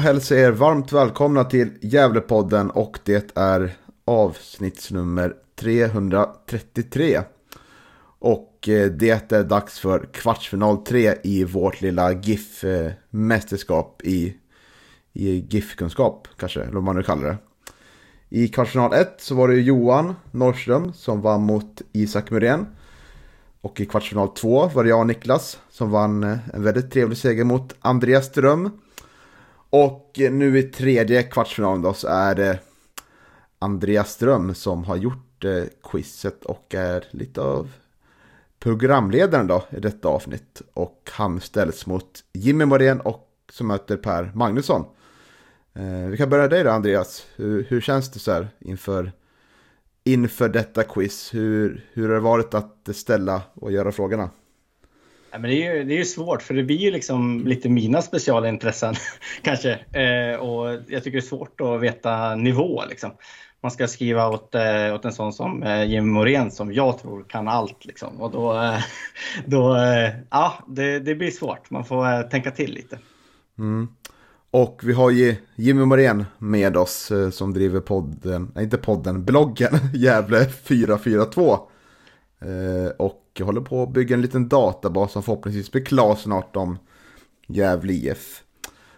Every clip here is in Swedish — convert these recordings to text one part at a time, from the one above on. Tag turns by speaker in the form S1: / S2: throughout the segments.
S1: Och hälsar er varmt välkomna till Gävlepodden och det är avsnittsnummer 333. Och eh, det är dags för kvartsfinal 3 i vårt lilla GIF-mästerskap i, i GIF-kunskap kanske, eller vad man nu kallar det. I kvartsfinal 1 så var det Johan Norrström som vann mot Isak Muren. Och i kvartsfinal 2 var det jag och Niklas som vann eh, en väldigt trevlig seger mot Andreas Ström. Och nu i tredje kvartsfinalen då så är det Andreas Ström som har gjort eh, quizet och är lite av programledaren då i detta avsnitt. Och han ställs mot Jimmy Morén och som möter Per Magnusson. Eh, vi kan börja dig då Andreas. Hur, hur känns det så här inför, inför detta quiz? Hur, hur har det varit att ställa och göra frågorna?
S2: Ja, men det, är ju, det är ju svårt för det blir ju liksom lite mina specialintressen kanske. Eh, och jag tycker det är svårt att veta nivå liksom. Man ska skriva åt, eh, åt en sån som eh, Jim Morén som jag tror kan allt liksom. Och då, eh, då eh, ja, det, det, blir svårt. Man får eh, tänka till lite.
S1: Mm. Och vi har ju Jimmy Morén med oss eh, som driver podden, nej inte podden, bloggen Gävle 442. Eh, och och håller på att bygga en liten databas som förhoppningsvis blir klar snart om Gävle IF.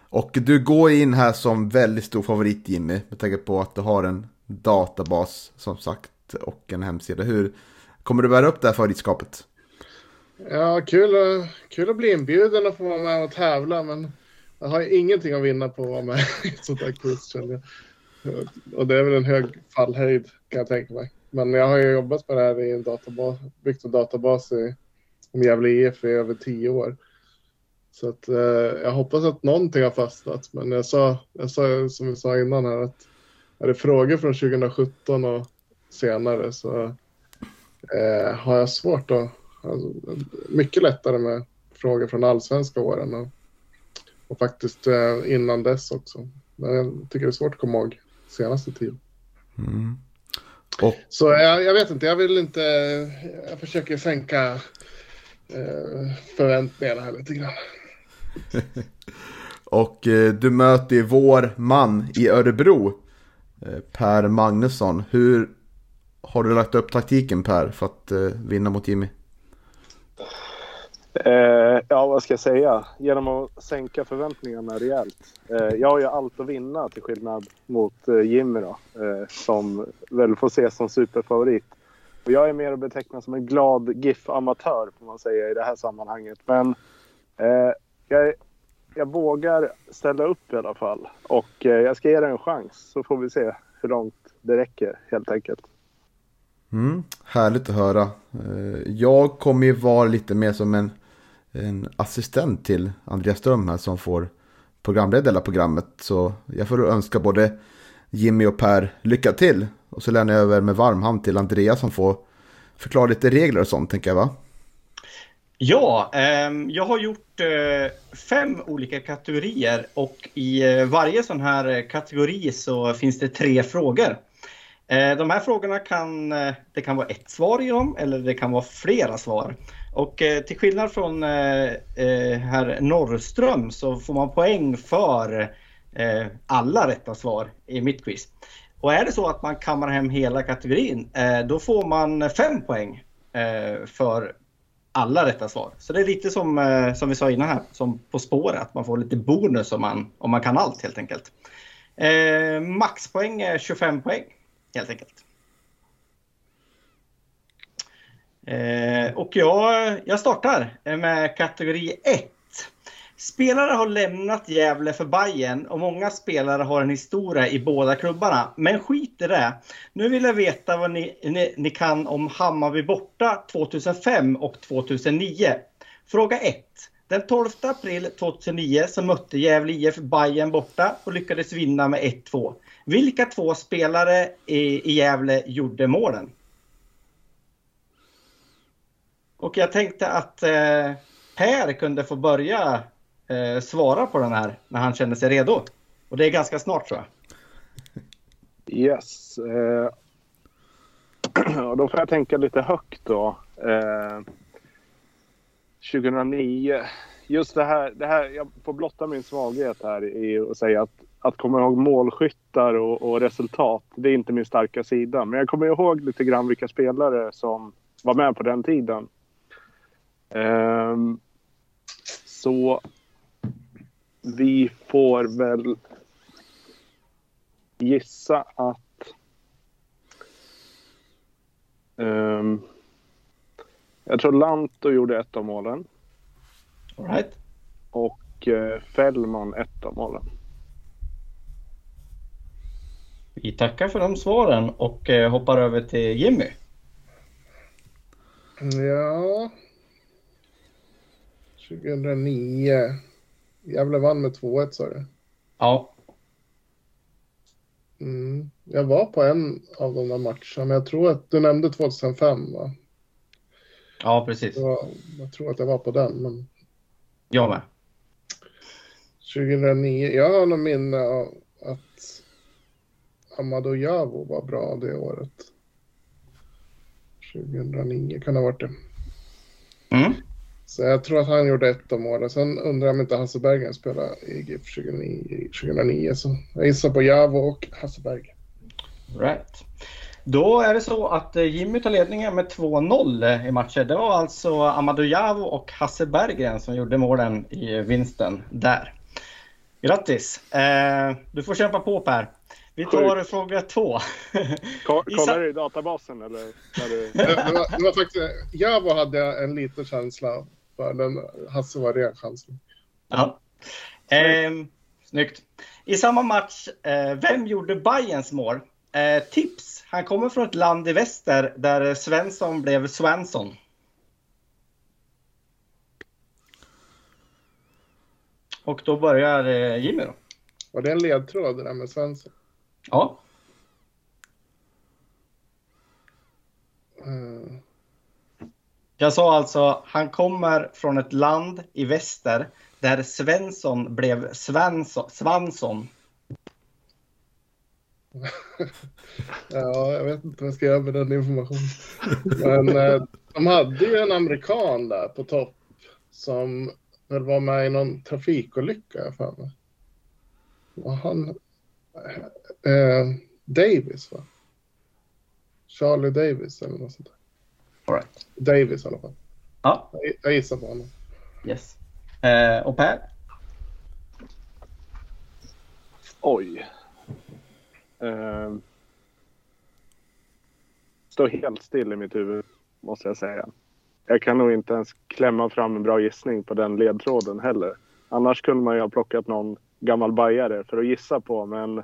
S1: Och du går in här som väldigt stor favorit Jimmy, med tanke på att du har en databas som sagt och en hemsida. Hur kommer du bära upp det här favoritskapet?
S3: Ja, kul, kul att bli inbjuden och få vara med och tävla, men jag har ingenting att vinna på att vara med i ett sånt här quiz. Och det är väl en hög fallhöjd kan jag tänka mig. Men jag har ju jobbat med det här i en databas, byggt en databas i, om Gävle IF i över tio år. Så att, eh, jag hoppas att någonting har fastnat. Men jag sa, jag sa som vi sa innan här att är det frågor från 2017 och senare så eh, har jag svårt att... Alltså, mycket lättare med frågor från allsvenska åren och, och faktiskt eh, innan dess också. Men jag tycker det är svårt att komma ihåg senaste tiden. Mm. Och... Så jag, jag, vet inte, jag vill inte... Jag försöker sänka eh, förväntningarna här lite grann.
S1: och eh, du möter ju vår man i Örebro, eh, Per Magnusson. Hur har du lagt upp taktiken Per för att eh, vinna mot Jimmy?
S4: Eh, ja, vad ska jag säga? Genom att sänka förväntningarna rejält. Eh, jag har ju allt att vinna till skillnad mot eh, Jimmy då, eh, som väl får ses som superfavorit. Och jag är mer att beteckna som en glad GIF-amatör får man säga i det här sammanhanget. Men eh, jag, jag vågar ställa upp i alla fall och eh, jag ska ge det en chans så får vi se hur långt det räcker helt enkelt.
S1: Mm, härligt att höra. Eh, jag kommer ju vara lite mer som en en assistent till Andreas Ström här som får programleda hela programmet. Så jag får önska både Jimmy och Per lycka till. Och så lämnar jag över med varm hand till Andreas som får förklara lite regler och sånt tänker jag va?
S2: Ja, eh, jag har gjort eh, fem olika kategorier och i eh, varje sån här eh, kategori så finns det tre frågor. Eh, de här frågorna kan, eh, det kan vara ett svar i dem eller det kan vara flera svar. Och eh, till skillnad från eh, eh, herr Norrström så får man poäng för eh, alla rätta svar i mitt quiz. Och är det så att man kammar hem hela kategorin eh, då får man fem poäng eh, för alla rätta svar. Så det är lite som, eh, som vi sa innan här, som På spåret, att man får lite bonus om man, om man kan allt helt enkelt. Eh, maxpoäng är 25 poäng helt enkelt. Eh, och jag, jag startar med kategori 1. Spelare har lämnat Gävle för Bayern och många spelare har en historia i båda klubbarna. Men skit i det. Nu vill jag veta vad ni, ni, ni kan om Hammarby borta 2005 och 2009. Fråga 1. Den 12 april 2009 så mötte Gävle IF Bayern borta och lyckades vinna med 1-2. Vilka två spelare i, i Gävle gjorde målen? Och jag tänkte att eh, Per kunde få börja eh, svara på den här när han känner sig redo. Och det är ganska snart tror jag.
S4: Yes. Eh, då får jag tänka lite högt då. Eh, 2009. Just det här, det här, jag får blotta min svaghet här i att säga att, att komma ihåg målskyttar och, och resultat, det är inte min starka sida. Men jag kommer ihåg lite grann vilka spelare som var med på den tiden. Um, så vi får väl gissa att um, jag tror Lanto gjorde ett av målen.
S2: All right.
S4: Och eh, Fällman ett av målen.
S2: Vi tackar för de svaren och eh, hoppar över till Jimmy.
S3: Ja. 2009. Gävle vann med 2-1 sa du?
S2: Ja,
S3: Mm. Jag var på en av de där matcherna, men jag tror att du nämnde 2005 va?
S2: ja precis.
S3: Var, jag tror att jag var på den, men
S2: Jag med.
S3: 2009. Jag har nog minne av att Amadou Javo var bra det året. 2009 kan det ha varit det.
S2: Mm.
S3: Så jag tror att han gjorde ett av målen. Sen undrar jag om inte Hasse Berggren spelade i GIF 2009, 2009. Så jag gissar på Javo och Hasse Berg.
S2: Right. Då är det så att eh, Jimmy tar ledningen med 2-0 i matcher. Det var alltså Amadou Javo och Hasse Berggren som gjorde målen i vinsten där. Grattis! Eh, du får kämpa på Per. Vi tar
S4: Sjukt.
S2: fråga två.
S4: Kollar du i databasen eller? Du...
S3: Det, det, var, det var faktiskt, Javo hade jag en liten känsla men Hasse var ren chansning.
S2: Ja. Ehm, snyggt. I samma match, eh, vem gjorde Bayerns mål? Eh, tips. Han kommer från ett land i väster där Svensson blev Swansson. Och då börjar eh, Jimmy då.
S3: Var det en ledtråd det där med Svensson?
S2: Ja.
S3: Eh,
S2: jag sa alltså, han kommer från ett land i väster där Svensson blev Svensson. Svansson.
S3: ja, jag vet inte vad jag ska göra med den informationen. Men eh, de hade ju en amerikan där på topp som väl var med i någon trafikolycka, jag för mig. Var han... Eh, Davis, va? Charlie Davis eller något sånt där.
S2: All right.
S3: Davis i alla fall.
S2: Ja,
S3: Jag, jag gissar på honom.
S2: yes. Eh, och Per?
S4: Oj. Ehm. står helt still i mitt huvud, måste jag säga. Jag kan nog inte ens klämma fram en bra gissning på den ledtråden heller. Annars kunde man ju ha plockat någon gammal bajare för att gissa på, men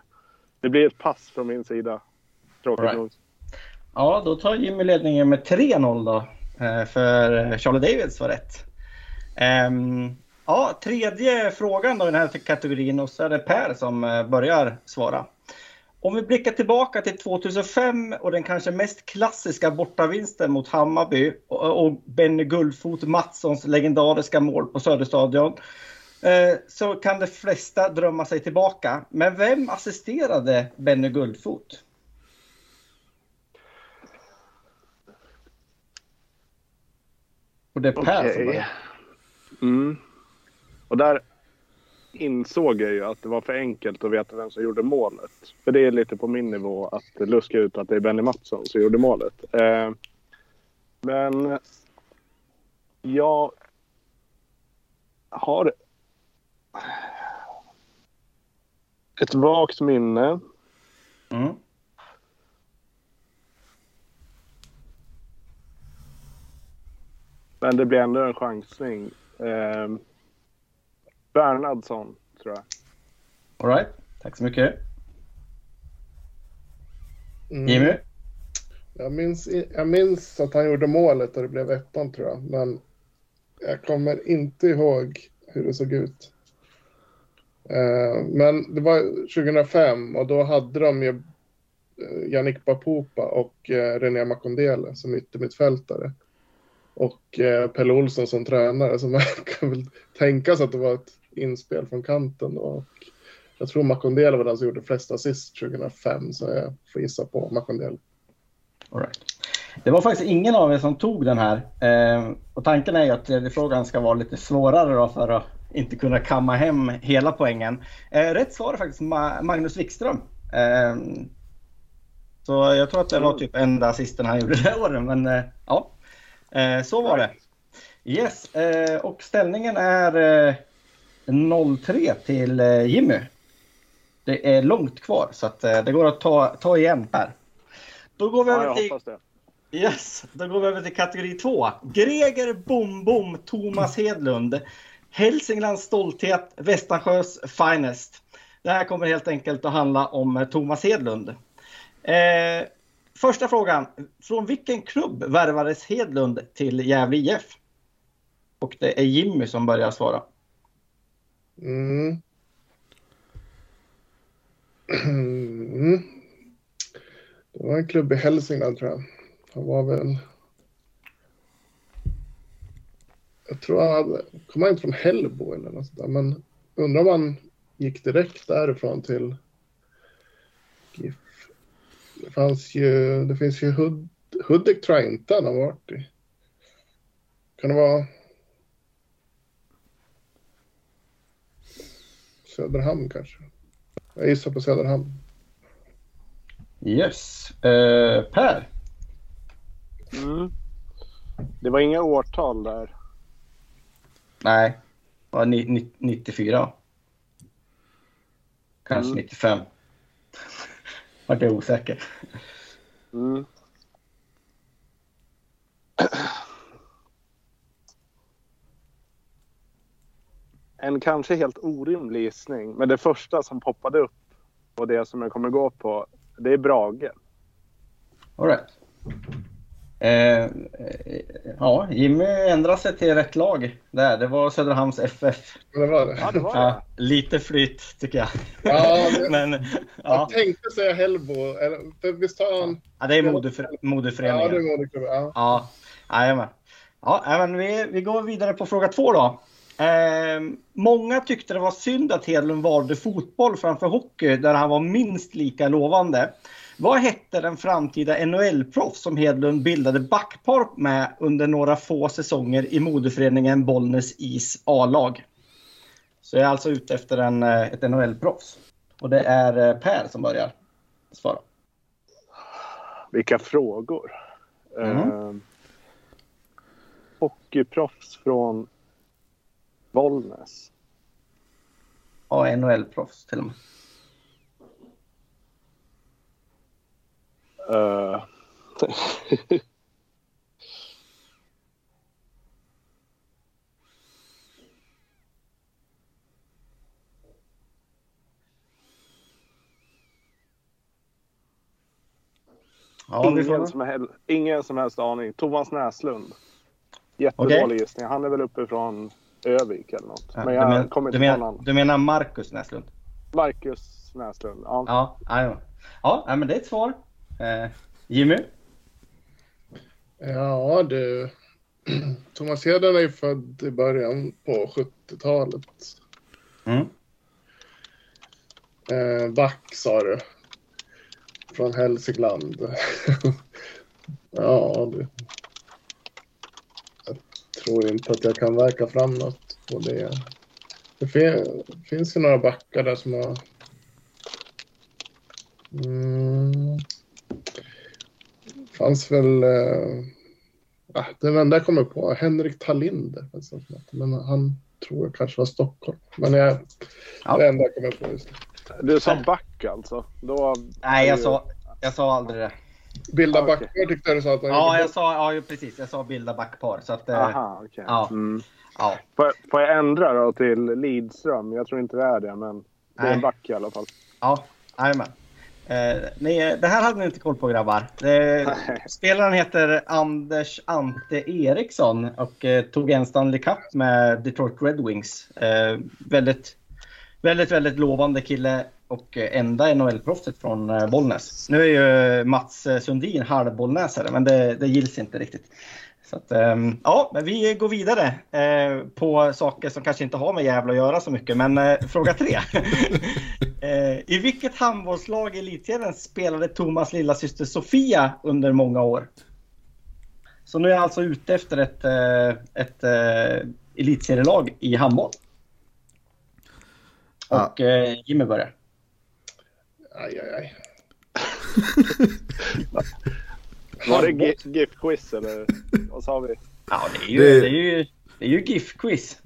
S4: det blir ett pass från min sida. Tråkigt
S2: Right.
S4: nog.
S2: Ja, då tar Jimmy ledningen med 3-0 då. Eh, för Charlie Davids var rätt. Ehm, ja, tredje frågan då i den här kategorin och så är det Per som eh, börjar svara. Om vi blickar tillbaka till 2005 och den kanske mest klassiska bortavinsten mot Hammarby och, Benny Guldfot Mattssons legendariska mål på Söderstadion eh, så kan de flesta drömma sig tillbaka. Men vem assisterade Benny Guldfot? Och det är Per som börjar.
S4: Mm. Och där insåg jag ju att det var för enkelt att veta vem som gjorde målet. För det är lite på min nivå att luska ut att det är Benny Mattsson som gjorde målet. Eh, men jag har ett vagt minne.
S2: Mm.
S4: Men det blir ändå en chansning. Eh, Bernhardsson, tror jag.
S2: All right. Tack så mycket.
S3: Mm.
S2: Jimmy?
S3: Jag minns, jag minns att han gjorde målet och det blev ettan tror jag. Men jag kommer inte ihåg hur det såg ut. Eh, men det var 2005 och då hade de ju eh, Yannick Bapupa och eh, René Makondele som yttermittfältare. Och eh, Pelle Olsson som tränare. Så man kan väl tänka sig att det var ett inspel från kanten. då. Och jag tror Makondel var den som gjorde flest assist 2005. Så jag får gissa på
S2: Makondel. Right. Det var faktiskt ingen av er som tog den här. Eh, och tanken är ju att tredje frågan ska vara lite svårare då för att inte kunna kamma hem hela poängen. Eh, rätt svar är faktiskt Ma- Magnus Wikström. Eh, så jag tror att det var typ enda assisten han gjorde det året. Men eh, ja, så var det. Yes, eh, och ställningen är eh, 0-3 till eh, Jimmy. Det är långt kvar så att eh, det går att ta, ta igen här. Då går vi över till. Yes, då går vi över till kategori två. Greger Bom Bom Thomas Hedlund. Hälsinglands stolthet, Västansjös finest. Det här kommer helt enkelt att handla om eh, Thomas Hedlund. Eh, första frågan. Från vilken klubb värvades Hedlund till Gävle IF? Och det är Jimmy som börjar svara.
S3: Mm. Mm. Det var en klubb i Hälsingland tror jag. Han var väl... Jag tror han hade... Kom han inte från Hällbo eller något sånt där. Men undrar om han gick direkt därifrån till GIF. Det fanns ju... Det finns ju Hud... Hudik tror jag inte han har varit i. Kan det vara... Söderhamn kanske. Jag gissar på Söderhamn.
S2: Yes. Eh, per?
S4: Mm. Det var inga årtal där.
S2: Nej, det var ni- ni- 94. Kanske
S4: Mm.
S2: 95. Vart jag osäker.
S4: Mm. En kanske helt orimlig gissning, men det första som poppade upp och det som jag kommer gå på, det är Brage.
S2: All right. Eh, ja, Jimmy ändrade sig till rätt lag där. Det var Söderhamns FF.
S3: Det var det.
S4: Ja, det var det.
S2: Ja, lite flyt tycker jag.
S3: Ja, det-
S2: Men
S3: Jag
S2: ja,
S3: tänkte säga för visst har han...
S2: ja, det är modeför,
S3: Ja, det
S2: modeföreningen.
S3: är Modeklubben. Ja.
S2: Ja, jajamän. Ja, men vi, vi går vidare på fråga två då. Eh, många tyckte det var synd att Hedlund valde fotboll framför hockey där han var minst lika lovande. Vad hette den framtida NHL-proffs som Hedlund bildade backpar med under några få säsonger i modeföreningen Bollnäs Is A-lag? Så jag är alltså ute efter en, eh, ett NHL-proffs. Och det är eh, Per som börjar svara.
S4: Vilka frågor.
S2: Mm.
S4: Eh, hockeyproffs från Bollnäs.
S2: Ja, NHL-proffs till och med. Ja,
S4: ingen, som hel- ingen som helst aning. Thomas Näslund. Jättedålig
S2: Okej.
S4: gissning. Han är väl uppe från Övik eller något. Men jag
S2: men,
S4: kommer inte på
S2: du menar Marcus Näslund?
S4: Marcus Näslund. Ja.
S2: Ja, ja, ja. ja men det är ett svar. Eh, Jimmy?
S3: ja, du. Thomas Hedlund är ju född i början på 70-talet.
S2: Mm.
S3: Eh, back sa du. Från Hälsingland. ja, du. Jag tror inte att jag kan verka fram något på det. Det fin- finns ju några backar där som har... Mm. Fanns väl... Eh... Ah, den enda jag kommer på, Henrik Tallinder. Men han tror jag kanske var Stockholm. Men jag,
S2: Ja.
S3: det enda jag kommer på just nu.
S4: Du sa back alltså? Då
S2: Nej, jag
S4: är
S2: sa, jag sa aldrig det.
S3: Bilda
S4: Ah, okej.
S3: backar tyckte jag du sa att han
S2: Ja,
S3: gjorde.
S2: jag sa, ja, precis. Jag sa bilda backpar. Så att, eh,
S4: Aha, okej.
S2: ja.
S4: Mm.
S2: ja.
S4: Får, jag- får jag ändra då till Lidström? Jag tror inte det är det, men det är
S2: Nej.
S4: en back i alla fall.
S2: Ja, jajamän. Eh, ni, det här hade ni inte koll på grabbar. Eh, spelaren heter Anders Ante Eriksson och eh, tog en Stanley Cup med Detroit Red Wings. Eh, väldigt, väldigt, väldigt lovande kille och eh, enda NHL-proffset från eh, Bollnäs. Nu är ju Mats eh, Sundin halvbollnäsare, men det, det gills inte riktigt. Så att, ehm, ja, men vi går vidare eh, på saker som kanske inte har med Gävle att göra så mycket. Men eh, fråga tre. eh, I vilket handbollslag i elitserien spelade Thomas lillasyster Sofia under många år? Så nu är jag alltså ute efter ett, ett eh, elitserielag i handboll. Och eh, Jimmy börjar.
S3: Aj, aj, aj.
S4: Var det GIF-quiz eller vad sa vi?
S2: Ja, det är ju,
S1: Det-
S2: det... är ju, det är ju GIF-quiz.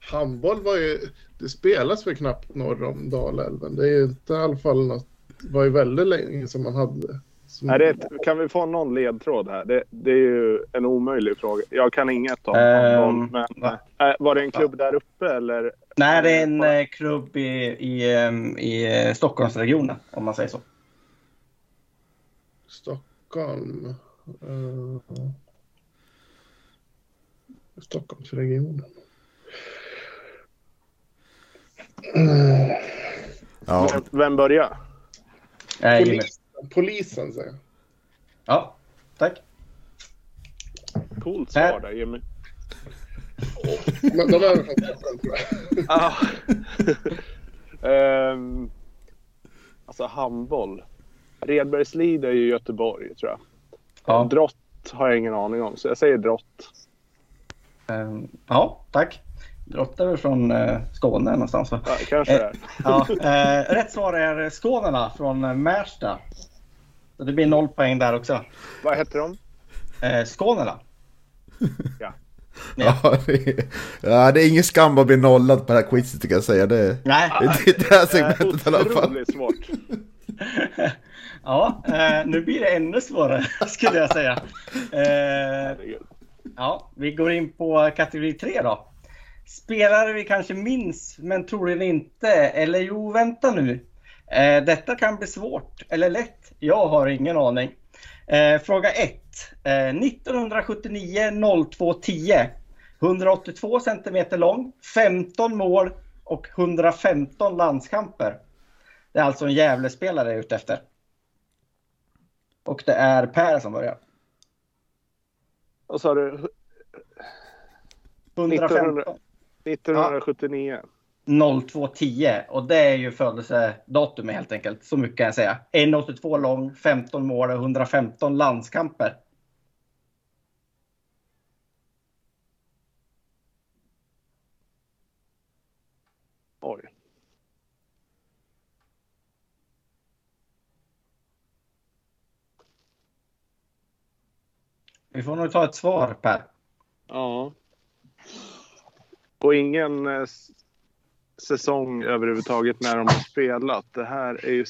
S3: Handboll var ju... Det spelas väl knappt norr om Dalälven. Det är ju inte i alla fall något... Det var ju väldigt länge som man hade. Som...
S4: Är det ett, kan vi få någon ledtråd här? Det, det är ju en omöjlig fråga. Jag kan inget om
S2: Ehm,
S4: handboll, men
S2: va?
S4: äh, var det en klubb där uppe eller?
S2: Nej, det är en eh, klubb i, i, ehm, i eh, Stockholmsregionen om man säger så.
S3: Stockholm. Uh... Stockholmsregionen. Uh,
S1: Ja.
S4: Vem, vem börjar?
S2: Jimmy.
S3: polisen, polisen säger jag.
S2: Ja, tack.
S4: Coolt svar där Jimmy.
S3: Men de är väl från Stockholm tror jag.
S4: Alltså handboll. Redbergslid är ju Göteborg tror jag.
S2: Ja,
S4: Drott har jag ingen aning om, så jag säger drott.
S2: ehm, ja tack. Drott är väl från eh, Skåne någonstans va?
S4: Ja, kanske det är.
S2: Ja, eh, rätt svar är Skånerna från eh, Märsta. Så det blir noll poäng där också.
S4: Vad heter de?
S2: Eh, Skånerna.
S1: Ja, det är, ja, det är ingen skam att bli nollad på det här quizet tycker jag säga. Det,
S2: Nej.
S1: det är det här segmentet i alla fall.
S4: Otroligt svårt.
S2: Ja, eh, nu blir det ännu svårare skulle jag säga. Eh, ja, vi går in på kategori 3 då. Spelare vi kanske minns men troligen inte. Eller jo, vänta nu. Eh, detta kan bli svårt eller lätt. Jag har ingen aning. Fråga 1. 1979 02 10. 182 centimeter lång, 15 mål och 115 landskamper. Det är alltså en Gävlespelare ute efter. Och det är Per som börjar.
S4: Vad sa du?
S2: 115.
S4: 1979.
S2: 0210 och det är ju födelsedatumet helt enkelt. Så mycket kan jag säga. 1,82 lång, 15 mål och 115 landskamper.
S4: Oj.
S2: Vi får nog ta ett svar Per.
S4: Ja. Och ingen eh, säsong överhuvudtaget när de har spelat. Det här är ju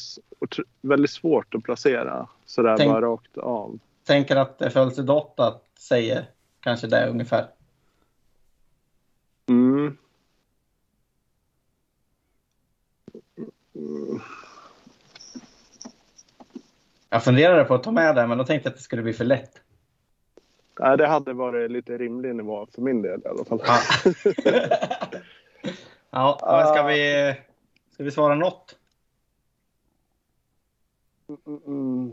S4: väldigt svårt att placera sådär
S2: Tänk-
S4: bara rakt av.
S2: Tänker att födelsedatat säger kanske det ungefär.
S4: Mm.
S2: Jag funderade på att ta med det men då tänkte jag att det skulle bli för lätt.
S4: Nej, det hade varit lite rimlig nivå för min del i alla fall.
S2: Ja. ja, men ska vi, ska vi svara något?
S4: Mm.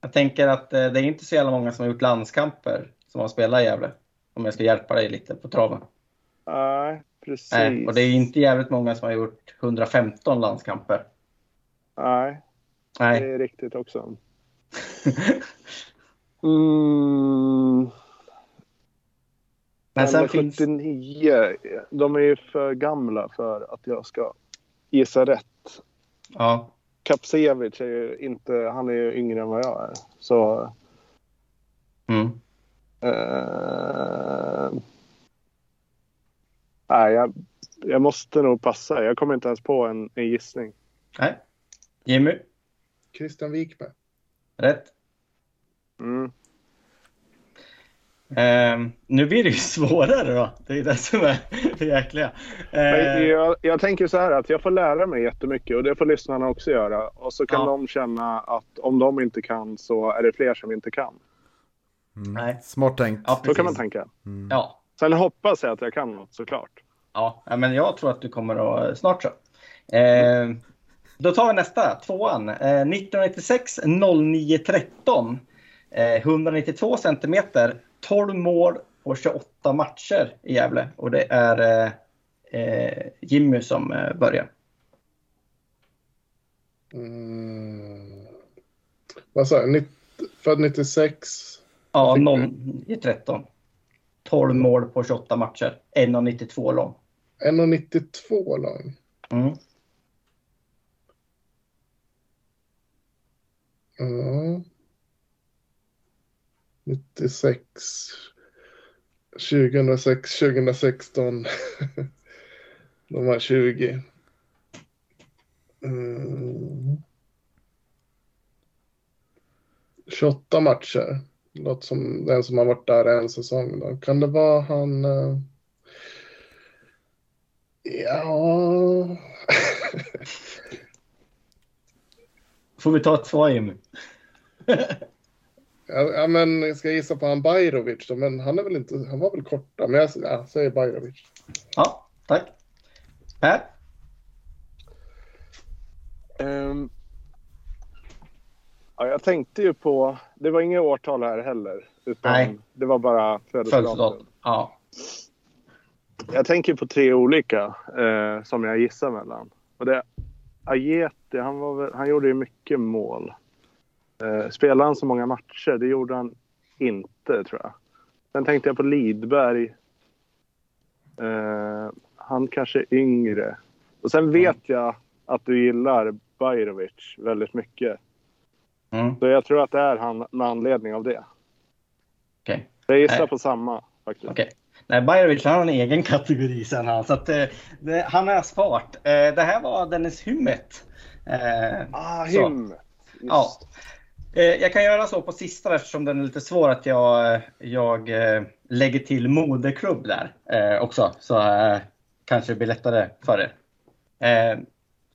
S2: Jag tänker att eh, det är inte så jävla många som har gjort landskamper som har spelat i Gävle. Om jag ska hjälpa dig lite på traven.
S4: Nej, precis.
S2: Nej, och det är inte jävligt många som har gjort 115 landskamper.
S4: Nej, det
S2: Nej.
S4: är riktigt också. Mm.
S2: Men sen finns...
S4: 79, de är ju för gamla för att jag ska gissa rätt.
S2: Ja,
S4: Kapsevich är ju inte, han är ju yngre än vad jag är. Så...
S2: mm.
S4: Eh, nej, jag, jag måste nog passa. Jag kommer inte ens på en, en gissning.
S2: Nej. Jimmy?
S3: Christian Wikberg.
S2: Rätt.
S4: Mm.
S2: Ehm, nu blir det ju svårare då. Det är det som är det jäkliga. Ehm,
S4: jag, jag tänker så här att jag får lära mig jättemycket och det får lyssnarna också göra. Och så kan
S2: Ja.
S4: de känna att om de inte kan så är det fler som inte kan.
S2: nej.
S1: Smart tänkt.
S2: Ja,
S4: Så kan man tänka.
S2: Ja.
S4: Sen hoppas jag att jag kan något såklart.
S2: Ja, men jag tror att du kommer att snart så. Eh, då tar vi nästa, tvåan. Eh, 1996 09 13. Eh, 192 centimeter, 12 mål på 28 matcher i Gävle. Och det är eh, eh, Jimmy som eh, börjar.
S3: Mm. Vad sa jag? Född 96.
S2: Ja, 09 13. 12 mål på 28 matcher, 1,92 lång.
S3: 1,92 lång.
S2: Mm.
S3: Ja. 96. 2006, 2016. De var 20. Mm. 28 matcher. Låter som den som har varit där en säsong. Då. Kan det vara han... eh, Ja...
S2: Får vi ta ett svar Jimmy?
S3: Ja, men jag ska gissa på han Bajrovic då, men han är väl inte, han var väl korta, men jag ja, säger Bajrovic.
S2: Ja, tack. Per?
S4: Ehm, ja, jag tänkte ju på, det var inga årtal här heller. Utan
S2: Nej.
S4: det var bara födelsedatum.
S2: Ja.
S4: Jag tänker på tre olika eh, som jag gissar mellan. Och det Ajeti, han, var väl, han gjorde ju mycket mål. Eh, spelade han så många matcher? Det gjorde han inte tror jag. Sen tänkte jag på Lidberg. Eh, han kanske är yngre. Och sen vet jag att du gillar Bajrovic väldigt mycket.
S2: Mm.
S4: Så jag tror att det är han med anledning av det.
S2: Okej.
S4: Jag gissar
S2: Nej.
S4: på samma faktiskt.
S2: Okej. Nej, Bajrovic har en egen kategori sen han. Så att, eh, det, han är smart. Eh, det här var Dennis Hymmet. Eh,
S4: Ah! Just.
S2: Ja. Eh, jag kan göra så på sista eftersom den är lite svår att jag, jag eh, lägger till moderklubb där eh, också. Så kanske det blir lättare för er.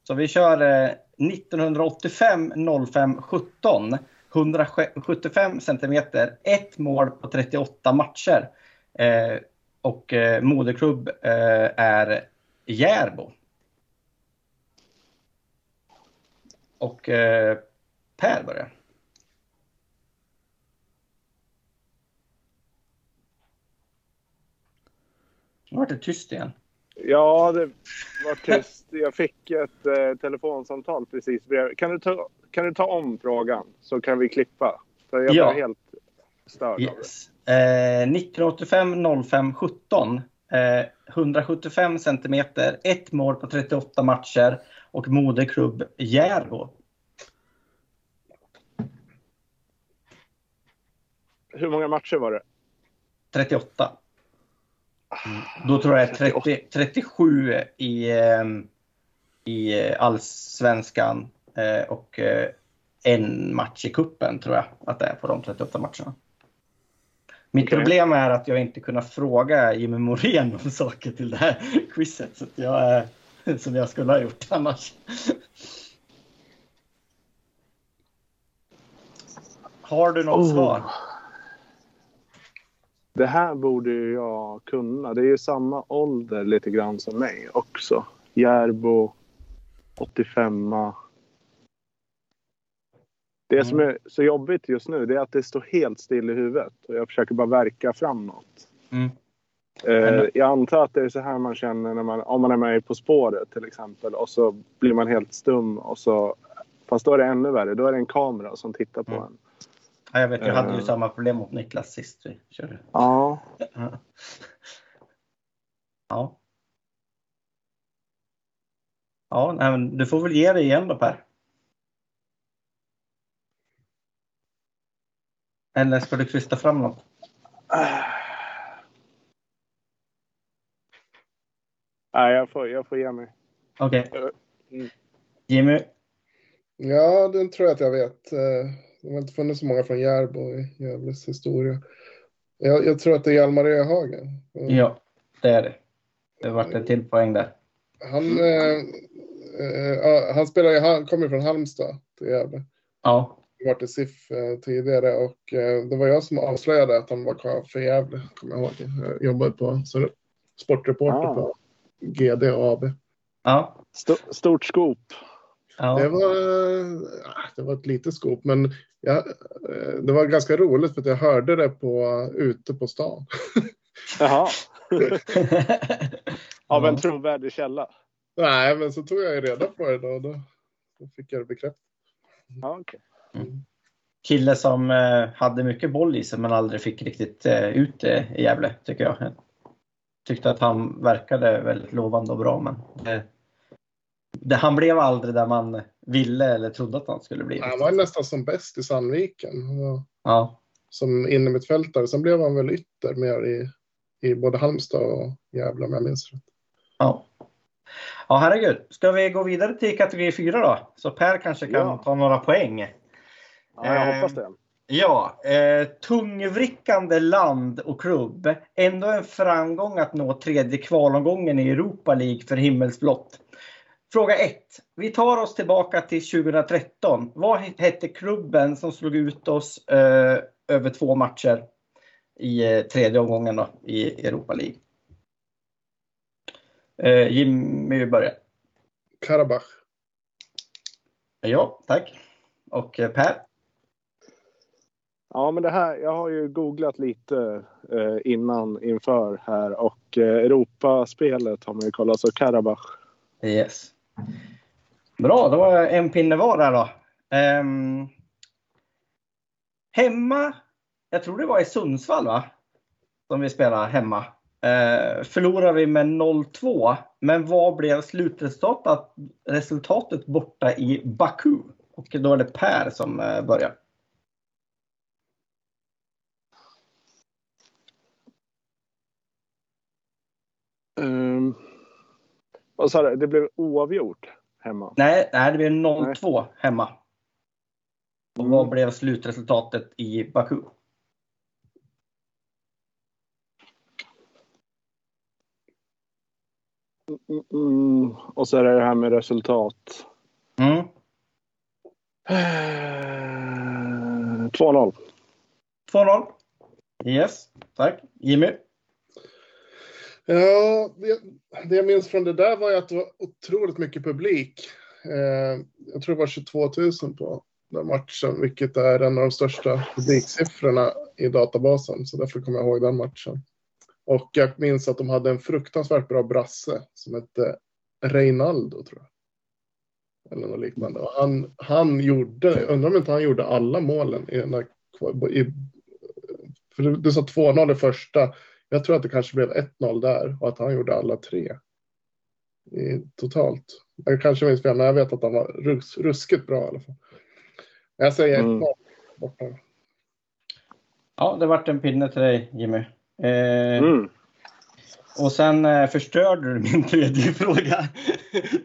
S2: Så vi kör 1985 05 17. 175 centimeter, ett mål på 38 matcher. Eh, och eh, moderklubb eh, är Järbo. Och eh, Per börjar. Nu vart det tyst igen.
S4: Ja, det var tyst. Jag fick ett eh, telefonsamtal precis bredvid. Kan du, ta, kan du ta om frågan så kan vi klippa? För jag
S2: Ja.
S4: blev helt störd av det.
S2: Yes. Eh, 1985 05 17. Eh, 175 centimeter, ett mål på 38 matcher och moderklubb Järbo.
S4: Hur många matcher var det?
S2: 38. Då tror jag 30, 37 i, eh, i eh, allsvenskan eh, och eh, en match i kuppen tror jag att det är på de 38 matcherna. Mitt
S4: Okej.
S2: problem är att jag inte kunnat fråga Jimmy Morén om saker till det här quizet. Så jag, som jag skulle ha gjort annars. Har du något
S4: Oh.
S2: svar?
S4: Det här borde ju jag kunna. Det är ju samma ålder lite grann som mig också. Järbo, 85 Det som är så jobbigt just nu det är att det står helt still i huvudet och jag försöker bara verka framåt.
S2: Mm.
S4: Eh, jag antar att det är så här man känner när man, om man är med På spåret till exempel och så blir man helt stum och så fast då är det ännu värre. Då är det en kamera som tittar på
S2: Mm.
S4: en.
S2: Ja, jag vet, jag hade ju
S4: Eh.
S2: samma problem mot Niklas sist vi körde.
S4: Ja,
S2: Ja. Ja. Nej, men du får väl ge dig igen då Per. Eller ska du krysta fram något?
S4: Nej, jag får, jag får ge mig.
S2: Okej.
S4: Mm.
S2: Jimmy,
S3: Ja, den tror jag att jag vet. Det har inte funnits så många från Järbo i Gävles historia. Jag, jag tror att det är Hjalmar Öhagen. Mm.
S2: Ja, det är det. Det vart en till poäng där.
S3: Han, eh, eh, han, spelar, han kommer från Halmstad till Gävle.
S2: Ja,
S3: Jag varit i SIF eh, tidigare och eh, det var jag som avslöjade att han var kvar för Gävle. Kommer jag ihåg. Jag jobbade på sportreporter
S4: Ah.
S3: på GD AB.
S2: ja,
S4: Sto- stort skop.
S2: Ja.
S3: Det var, eh, det var ett litet skop, men jag, eh, det var ganska roligt för att jag hörde det på, ute på stan.
S4: Jaha. Av en trovärdig källa.
S3: Nej, men så tog jag ju reda på det då. och Då, då fick jag det bekräftat.
S4: Ja, okej.
S2: Kille som eh, hade mycket boll i sig men aldrig fick riktigt eh, ut det i Gävle tycker jag. jag. Tyckte att han verkade väldigt lovande och bra men det, det, han blev aldrig där man ville eller trodde att han skulle bli.
S3: Han var nästan som bäst i Sandviken.
S2: Ja,
S3: Som innermittfältare. Sen blev han väl ytter mer i, i både Halmstad och Gävle om jag minns rätt.
S2: ja. Ja, herregud. Ska vi gå vidare till kategori 4 då? Så Per kanske kan
S4: Ja.
S2: ta några poäng.
S4: Ja, jag hoppas det.
S2: Ja, eh, tungvrickande land och klubb. Ändå en framgång att nå tredje kvalomgången i Europa League för himmelsblått. Fråga 1. Vi tar oss tillbaka till 2013. Vad hette klubben som slog ut oss eh, över två matcher i eh, tredje omgången då, i Europa League? Eh, Jimmy börjar.
S3: Karabach.
S2: Ja, tack. Och eh, Per?
S4: Ja, men det här, jag har ju googlat lite eh, innan inför här och eh, Europaspelet har man ju kollat så Karabach.
S2: Yes. Bra, då var jag en pinne var där då. Um, hemma, jag tror det var i Sundsvall va? Som vi spelade hemma. Uh, förlorade vi med 0-2. Men vad blev slutresultatet resultatet borta i Baku? Och då är det Per som uh, börjar.
S4: Um, vad sa du? Det blev oavgjort hemma.
S2: Nej, nej det blev 0-2 hemma. Och vad blev slutresultatet i Baku?
S4: Mm, mm, och så är det det här med resultat.
S2: Mm.
S4: Eh, 2-0.
S2: 2-0. Yes, tack. Jimmy?
S3: Ja, det, det jag minns från det där var ju att det var otroligt mycket publik. Eh, jag tror det var 22 000 på den matchen, vilket är en av de största publiksiffrorna i databasen. Så därför kommer jag ihåg den matchen. Och jag minns att de hade en fruktansvärt bra brasse som hette Reinaldo, tror jag. Eller något liknande. Och han, han gjorde, undrar om inte han gjorde alla målen i den där, i, för du, du sa 2-0 i första. Jag tror att det kanske blev 1-0 där och att han gjorde alla tre. I, totalt. Jag kanske minns fel, men jag vet att han var rus, ruskigt bra i alla fall. Jag säger 1-0
S4: Mm.
S3: borta.
S2: Ja, det vart en pinne till dig Jimmy. Eh,
S4: Mm.
S2: Och sen eh, förstörde du min tredje fråga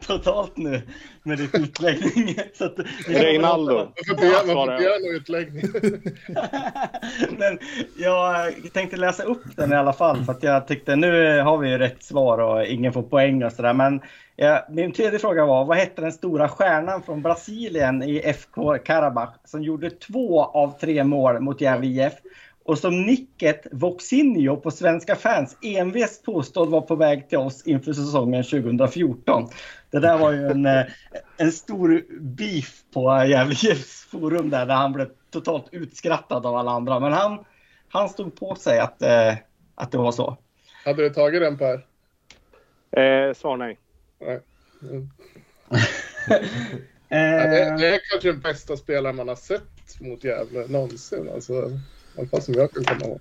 S2: totalt nu med ditt utläggning. Så att,
S4: Reinaldo. Jag.
S3: göra någon utläggning.
S2: Men jag tänkte läsa upp den i alla fall för att jag tyckte nu har vi ju rätt svar och ingen får poäng och sådär. Men ja, min tredje fråga var vad hette den stora stjärnan från Brasilien i FK Karabach som gjorde två av tre mål mot Gävle IF och som nicket Voxinho på svenska fans envist påstådd var på väg till oss inför säsongen 2014. Det där var ju en, eh, en stor beef på Gävle forum där, där han blev totalt utskrattad av alla andra. Men han, han stod på sig att, eh, att det var så.
S3: Hade du tagit den Per?
S4: Eh, svar nej.
S3: Nej. Mm.
S2: Eh,
S3: Ja, det, det är kanske den bästa spelaren man har sett mot Gävle någonsin. Alltså, I alla fall som jag kan komma ihåg.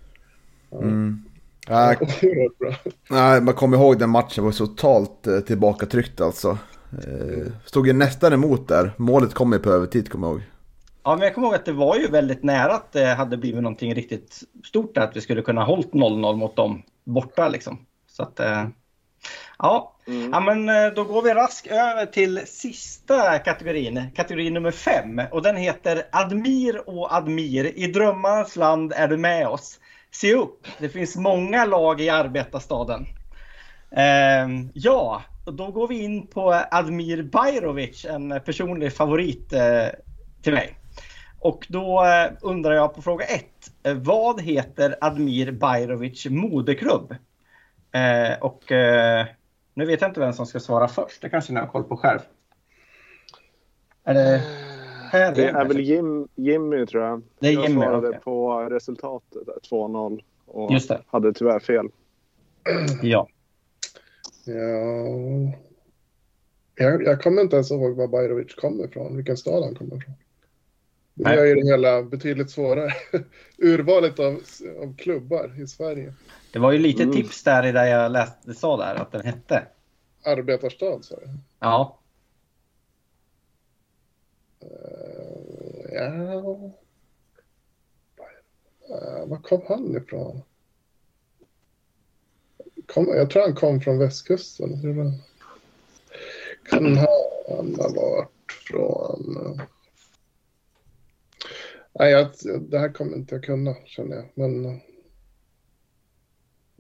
S1: Mm. Nej,
S3: Oerhört bra.
S1: nej, man kommer ihåg den matchen var totalt eh, tillbakatryckt alltså. Eh, stod ju nästan emot där. Målet kom ju på övertid kommer jag ihåg.
S2: Ja, men jag kommer ihåg att det var ju väldigt nära att det hade blivit någonting riktigt stort där, att vi skulle kunna hållit 0-0 mot dem borta liksom. Så att, eh, Ja. Mm. ja, men eh, då går vi raskt över till sista kategorin, kategori nummer fem. Och den heter Admir och Admir. I drömmarnas land är du med oss. Se upp, det finns många lag i arbetarstaden. Eh, ja, då går vi in på Admir Bajrovic, en personlig favorit eh, till mig. Och då eh, undrar jag på fråga ett. Eh, vad heter Admir Bajrovic moderklubb? Eh, och eh, nu vet jag inte vem som ska svara först. Det kanske ni har koll på själv.
S4: Är det, här det är väl Jim, Jimmy tror jag.
S2: Det är jag Jimmy,
S4: svarade okay. på resultatet 2-0 och Just det. hade tyvärr fel.
S2: Ja.
S3: Ja. Jag, jag kommer inte ens ihåg var Bajrovic kommer ifrån, vilken stad han kommer ifrån. Det gör ju det hela betydligt svårare. Urvalet av, av klubbar i Sverige.
S2: Det var ju lite mm. tips där i det jag läste, sa där att den hette.
S3: Arbetarstad sa du?
S2: Ja.
S3: Uh, ja. Uh, var kom han ifrån? Kom, jag tror han kom från västkusten. Kan han ha varit från... Nej, jag, det här kommer inte jag kunna känner jag. Men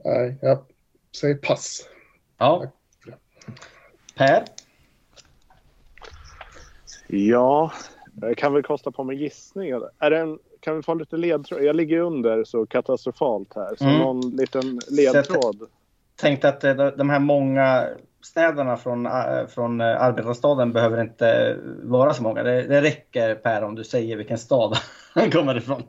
S3: nej, jag säger pass.
S2: Ja. Per?
S4: Ja, jag kan väl kosta på mig gissningar. Är det en, kan vi få lite ledtråd? Jag ligger under så katastrofalt här. Så mm. någon liten ledtråd. Jag
S2: tänkte att eh, de här många städerna från, äh, från äh, arbetarstaden behöver inte vara så många. Det, det räcker Per om du säger vilken stad han kommer ifrån.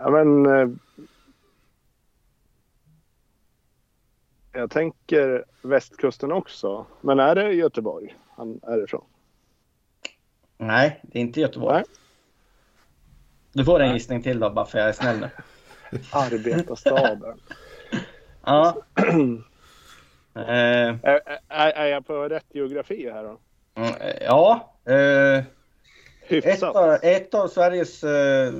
S4: Ja men... Eh, jag tänker västkusten också. Men är det Göteborg han är ifrån?
S2: Nej, det är inte Göteborg. Nej. Du får en gissning till då, bara för jag är snäll nu.
S4: Arbetarstaden.
S2: Ja.
S4: eh, är, är, jag på rätt geografi här då?
S2: Mm, ja. Eh, ett, av, ett av Sveriges eh,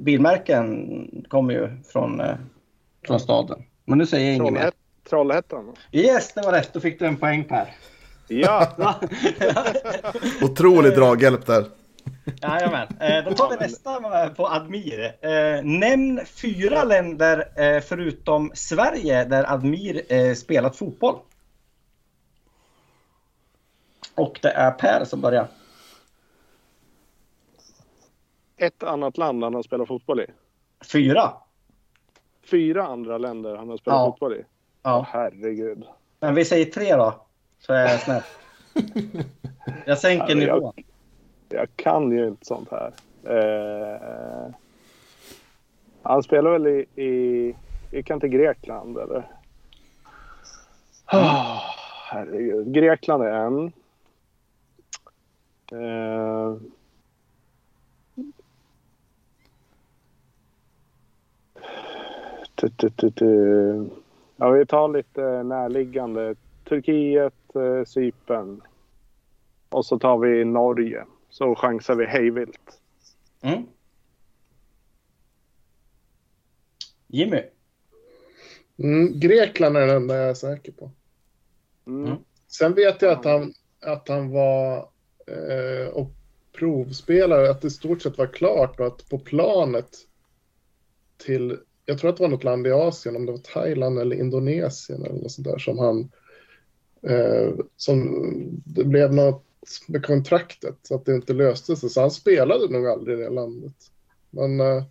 S2: bilmärken kommer ju från, eh, från staden. Men nu säger jag inget mer.
S4: Trollhättan?
S2: Yes, det var rätt. Då fick du en poäng Per.
S4: Ja!
S1: Otrolig draghjälp där.
S2: Jajamän. Eh, då tar vi nästa på Admir. Eh, nämn fyra länder eh, förutom Sverige där Admir spelat fotboll. Och det är Per som börjar.
S4: Ett annat land han har spelat fotboll i?
S2: Fyra.
S4: Fyra andra länder han har spelat ja. fotboll i?
S2: Ja.
S4: herregud.
S2: Men vi säger tre då, så är jag snäll. Jag sänker nivån
S4: jag kan ju inte sånt här. Eh, han spelar väl i, i, gick han till Grekland eller? Oh, herregud. Grekland är en. Eh, tu, tu, tu, tu. Ja, vi tar lite närliggande. Turkiet, eh, Cypern. Och så tar vi Norge så chansar vi hejvilt.
S2: Mm. Jimmy?
S3: Mm, Grekland är den enda jag är säker på. Mm. mm. Sen vet jag att han, att han var eh, och provspelare, att det i stort sett var klart och att på planet till, jag tror att det var något land i Asien, om det var Thailand eller Indonesien eller något sånt där som han, eh, som det blev något med kontraktet så att det inte löste sig. Så han spelade nog aldrig i det landet. Men uh,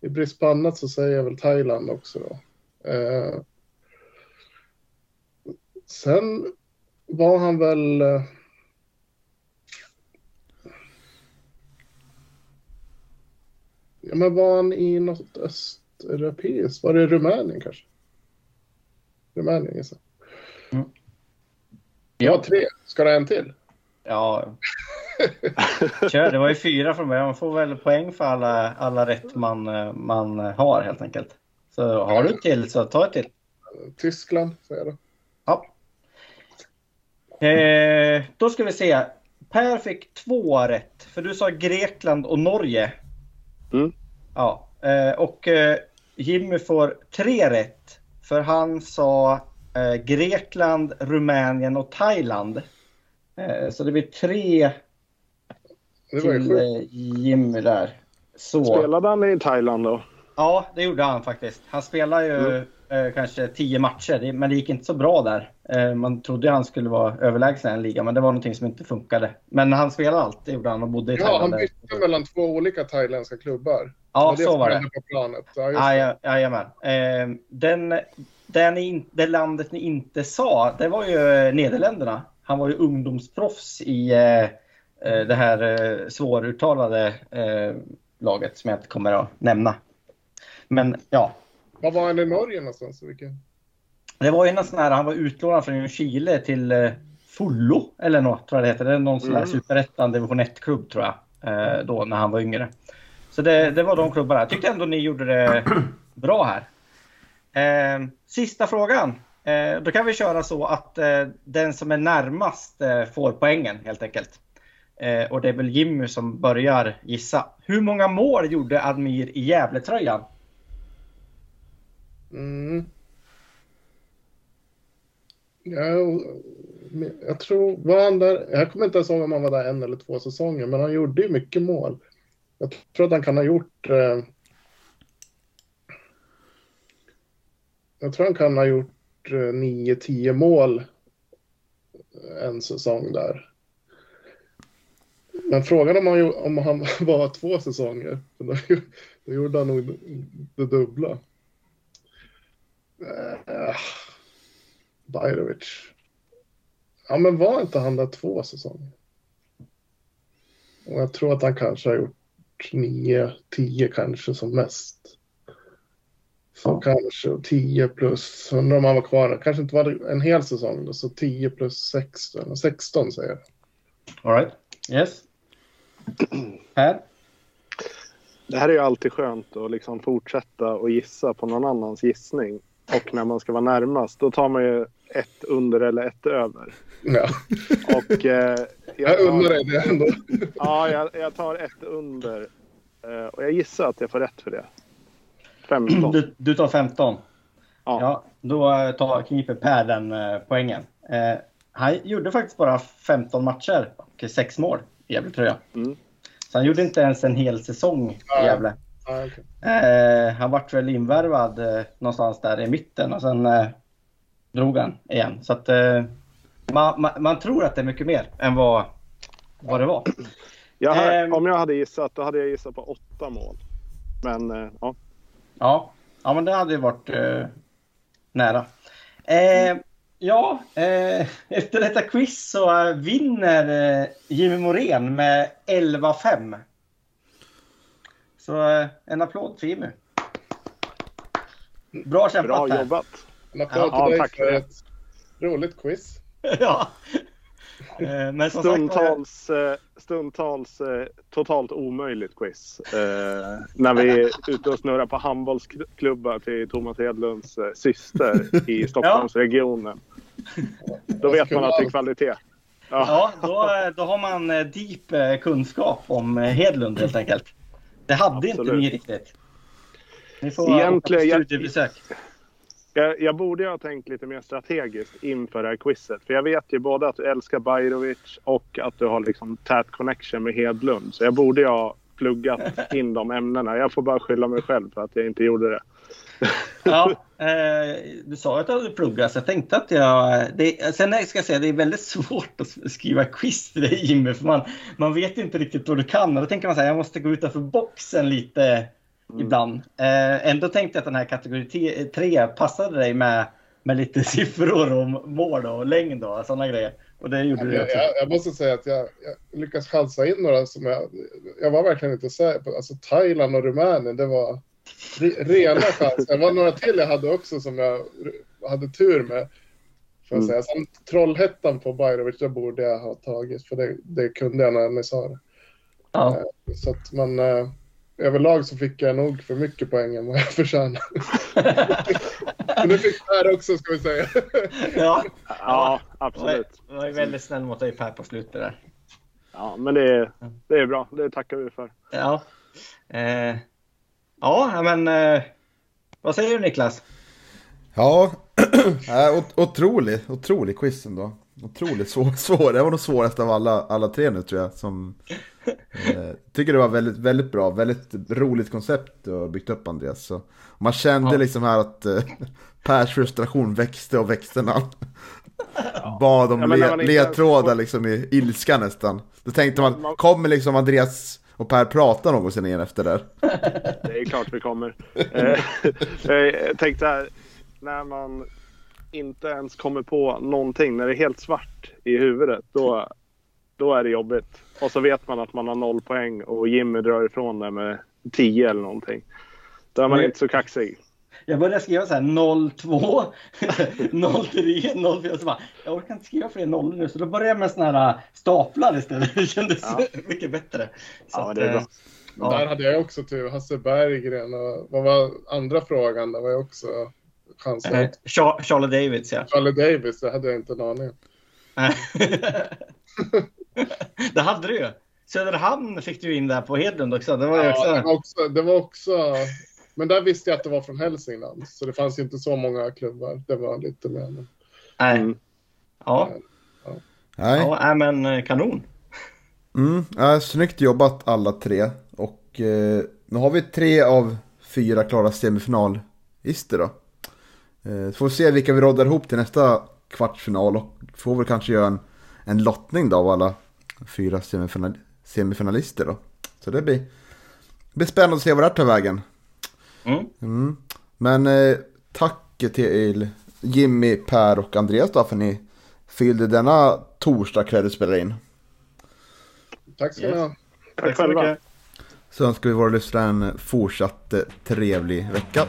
S3: i brist på annat så säger jag väl Thailand också då. Uh, sen var han väl... Uh, ja, men var han i något östeuropeiskt? Var det Rumänien kanske? Rumänien gissar mm. Ja, tre. Ska du ha en till?
S2: Ja. Kör, det var ju fyra från början. Man får väl poäng för alla, alla rätt man, man har helt enkelt. Så har du ett till så ta ett till.
S3: Tyskland säger jag då.
S2: Ja. Eh, då ska vi se. Per fick två rätt. För du sa Grekland och Norge.
S4: Mm.
S2: Ja. Eh, och eh, Jimmy får tre rätt. För han sa eh, Grekland, Rumänien och Thailand. Eh, så det blir tre
S3: Det
S2: till eh, Jimmy där. Så.
S4: Spelade han i Thailand då?
S2: Ja, det gjorde han faktiskt. Han spelade ju eh, kanske tio matcher, men det gick inte så bra där. Man trodde han skulle vara överlägsen i en liga, men det var någonting som inte funkade. Men han spelade allt, det gjorde han och bodde i
S3: Ja,
S2: Thailand.
S3: han bytte mellan två olika thailändska klubbar.
S2: Ja,
S3: det
S2: så var det.
S3: På planet. Ja,
S2: Ja, ja, Jajamän. Eh, den, den det landet ni inte sa, det var ju Nederländerna. Han var ju ungdomsproffs i eh, eh, det här eh, svåruttalade laget som jag inte kommer att nämna. Men ja,
S3: Var var han i Norge någonstans? Vilken?
S2: det var ju en sån här, han var utlånad från Chile till Fullo eller något tror jag det heter. Det är någon sån där
S4: Mm.
S2: superettan division 1-klubb tror jag. Då när han var yngre. Så det, det var de klubbarna. Jag tyckte ändå ni gjorde det bra här. Eh, sista frågan. Eh, då kan vi köra så att eh, den som är närmast eh, får poängen helt enkelt. Eh, och det är väl Jimmy som börjar gissa. Hur många mål gjorde Admir i Gävletröjan?
S3: Mm. Jag, jag tror, var han där? Jag kommer inte ens ihåg om han var där en eller två säsonger, men han gjorde ju mycket mål. Jag tror att han kan ha gjort... Eh, jag tror han kan ha gjort eh, 9-10 mål en säsong där. Men frågan om han, om han var två säsonger, då, då gjorde han nog det dubbla. Uh, Bajrovic. Ja, men var inte han där två säsonger? Och jag tror att han kanske har gjort nio, tio kanske som mest. Så kanske 10 plus, undrar om han var kvar, kanske inte var en hel säsong då, så 10 plus 16, 16 säger jag.
S2: All right. Yes. Här.
S4: Det här är ju alltid skönt att liksom fortsätta och gissa på någon annans gissning. Och när man ska vara närmast, då tar man ju ett under eller ett över.
S3: Ja,
S4: Och eh,
S3: jag
S4: tar,
S3: undrar dig det ändå.
S4: Ja, jag, jag tar ett under. Eh, och jag gissar att jag får rätt för det. 15.
S2: Du, du tar 15.
S4: Ja.
S2: Ja, då eh, tar, kniper Per den eh, poängen. Eh, han gjorde faktiskt bara 15 matcher och 6 mål i Gävletröja.
S4: Mm.
S2: Så han gjorde inte ens en hel säsong i
S3: Ja.
S2: Gävle.
S3: Ja, okej.
S2: Eh, han vart väl invärvad eh, någonstans där i mitten och sen eh, drog han igen. Så att eh, man, man, man tror att det är mycket mer än vad, vad det var.
S4: Jag, har-
S2: Ehm.
S4: om jag hade gissat, då hade jag gissat på åtta mål. Men eh, ja,
S2: Ja, ja men det hade ju varit eh, nära. Eh, ja, eh, efter detta quiz så eh, vinner eh, Jimmy Morén med 11-5. Så eh, en applåd för Jimmy. Bra kämpat
S4: bra jobbat.
S3: En applåd
S4: Ja,
S3: till dig
S4: tack för
S3: för
S4: det.
S3: ett roligt quiz.
S2: ja. Eh, men som sagt
S4: Stundtals, eh, stundtals eh, totalt omöjligt quiz. När vi är ute och snurrar på handbollsklubbar till Thomas Hedlunds syster i Stockholmsregionen. Då vet man att det är kvalitet. Ja,
S2: då, då har man deep kunskap om Hedlund helt enkelt. Det hade inte
S4: Absolut.
S2: ni riktigt. Ni får
S4: Egentligen-
S2: på
S4: jag-
S2: studiebesök.
S4: Jag, jag borde ha tänkt lite mer strategiskt inför det här quizet. För jag vet ju både att du älskar Bajrovic och att du har liksom tät connection med Hedlund. Så jag borde ju ha pluggat in de ämnena. Jag får bara skylla mig själv för att jag inte gjorde det.
S2: Ja, eh, du sa att du hade pluggat så jag tänkte att jag... Det, sen ska jag säga det är väldigt svårt att skriva quiz till dig Jimmy för man, man vet inte riktigt vad du kan och då tänker man så här, jag måste gå utanför boxen lite ibland. Eh, ändå tänkte jag att den här kategori 3 passade dig med, med lite siffror om mål och längd och sådana grejer. Och det gjorde du
S3: Jag,
S2: också.
S3: jag, jag måste säga att jag, jag lyckas chansa in några som jag... Jag var verkligen inte säker på. Alltså Thailand och Rumänien, det var re, rena chanser. Det var några till jag hade också som jag hade tur med. Får jag
S4: Mm.
S3: säga. Sen Trollhättan på Bajrovic, det borde jag ha tagit. För det, det kunde jag när ni sa det.
S2: Ja.
S3: Så att man... Överlag så fick jag nog för mycket poäng än vad jag förtjänade. Men det fick Per också ska vi säga.
S2: ja,
S4: Ja, absolut.
S2: det var väldigt snäll mot dig Per på slutet där.
S4: Ja, men det är, det är bra. Det tackar vi för.
S2: Ja. Eh, ja, men eh, Vad säger du Niklas?
S1: Ja, äh, otrolig, otrolig quiz ändå. Otroligt svår, svår. Det var nog svårast av alla, alla tre nu tror jag. Som, tycker det var väldigt, väldigt bra, väldigt roligt koncept du har byggt upp Andreas. Så, man kände ja. liksom här att eh, Pers frustration växte och växte när han ja. bad om ja, le, ledtrådar liksom i ilska nästan. Då tänkte man, kommer liksom Andreas och Per prata någonsin igen efter det
S4: Det är klart vi kommer. Eh, jag tänkte här, när man inte ens kommer på någonting, när det är helt svart i huvudet, då, då är det jobbigt. Och så vet man att man har noll poäng och Jimmy drar ifrån det med 10 eller någonting. Då är man Men... inte så kaxig.
S2: Jag började skriva så här 02, 03, 04. Så bara, jag orkar inte skriva fler nollor nu. Så då började jag med såna här staplar istället. Det kändes ja. mycket bättre. Så
S4: ja, det är bra. Eh,
S3: ja. Där hade jag också tur. Hasse Berggren och vad var andra frågan? Det var jag också chansen.
S2: Eh, Charlie Davids ja.
S3: Charlie Davids, det hade jag inte en aning
S2: det hade du ju. Söderhamn fick du in där på Hedlund också. Det var, ja, också...
S3: Det, var också, det var också... Men där visste jag att det var från Hälsingland. Så det fanns inte så många klubbar. Det var lite mer...
S2: Nej. Mm. Ja. Ja. Nej. ja, men eh, kanon.
S1: Mm, ja, snyggt jobbat alla tre. Och eh, nu har vi tre av fyra klara semifinalister då. Eh, får vi se vilka vi råddar ihop till nästa kvartsfinal och får väl kanske göra en, en lottning då av alla fyra semifinal, semifinalister då. Så det blir, det blir spännande att se vad det tar vägen. Mm. Mm. Men eh, tack till Jimmy, Per och Andreas då för ni fyllde denna torsdag kväll spelade in.
S3: Tack ska ni ha.
S4: Tack själva.
S1: Så önskar vi våra lyssnare en fortsatt trevlig vecka.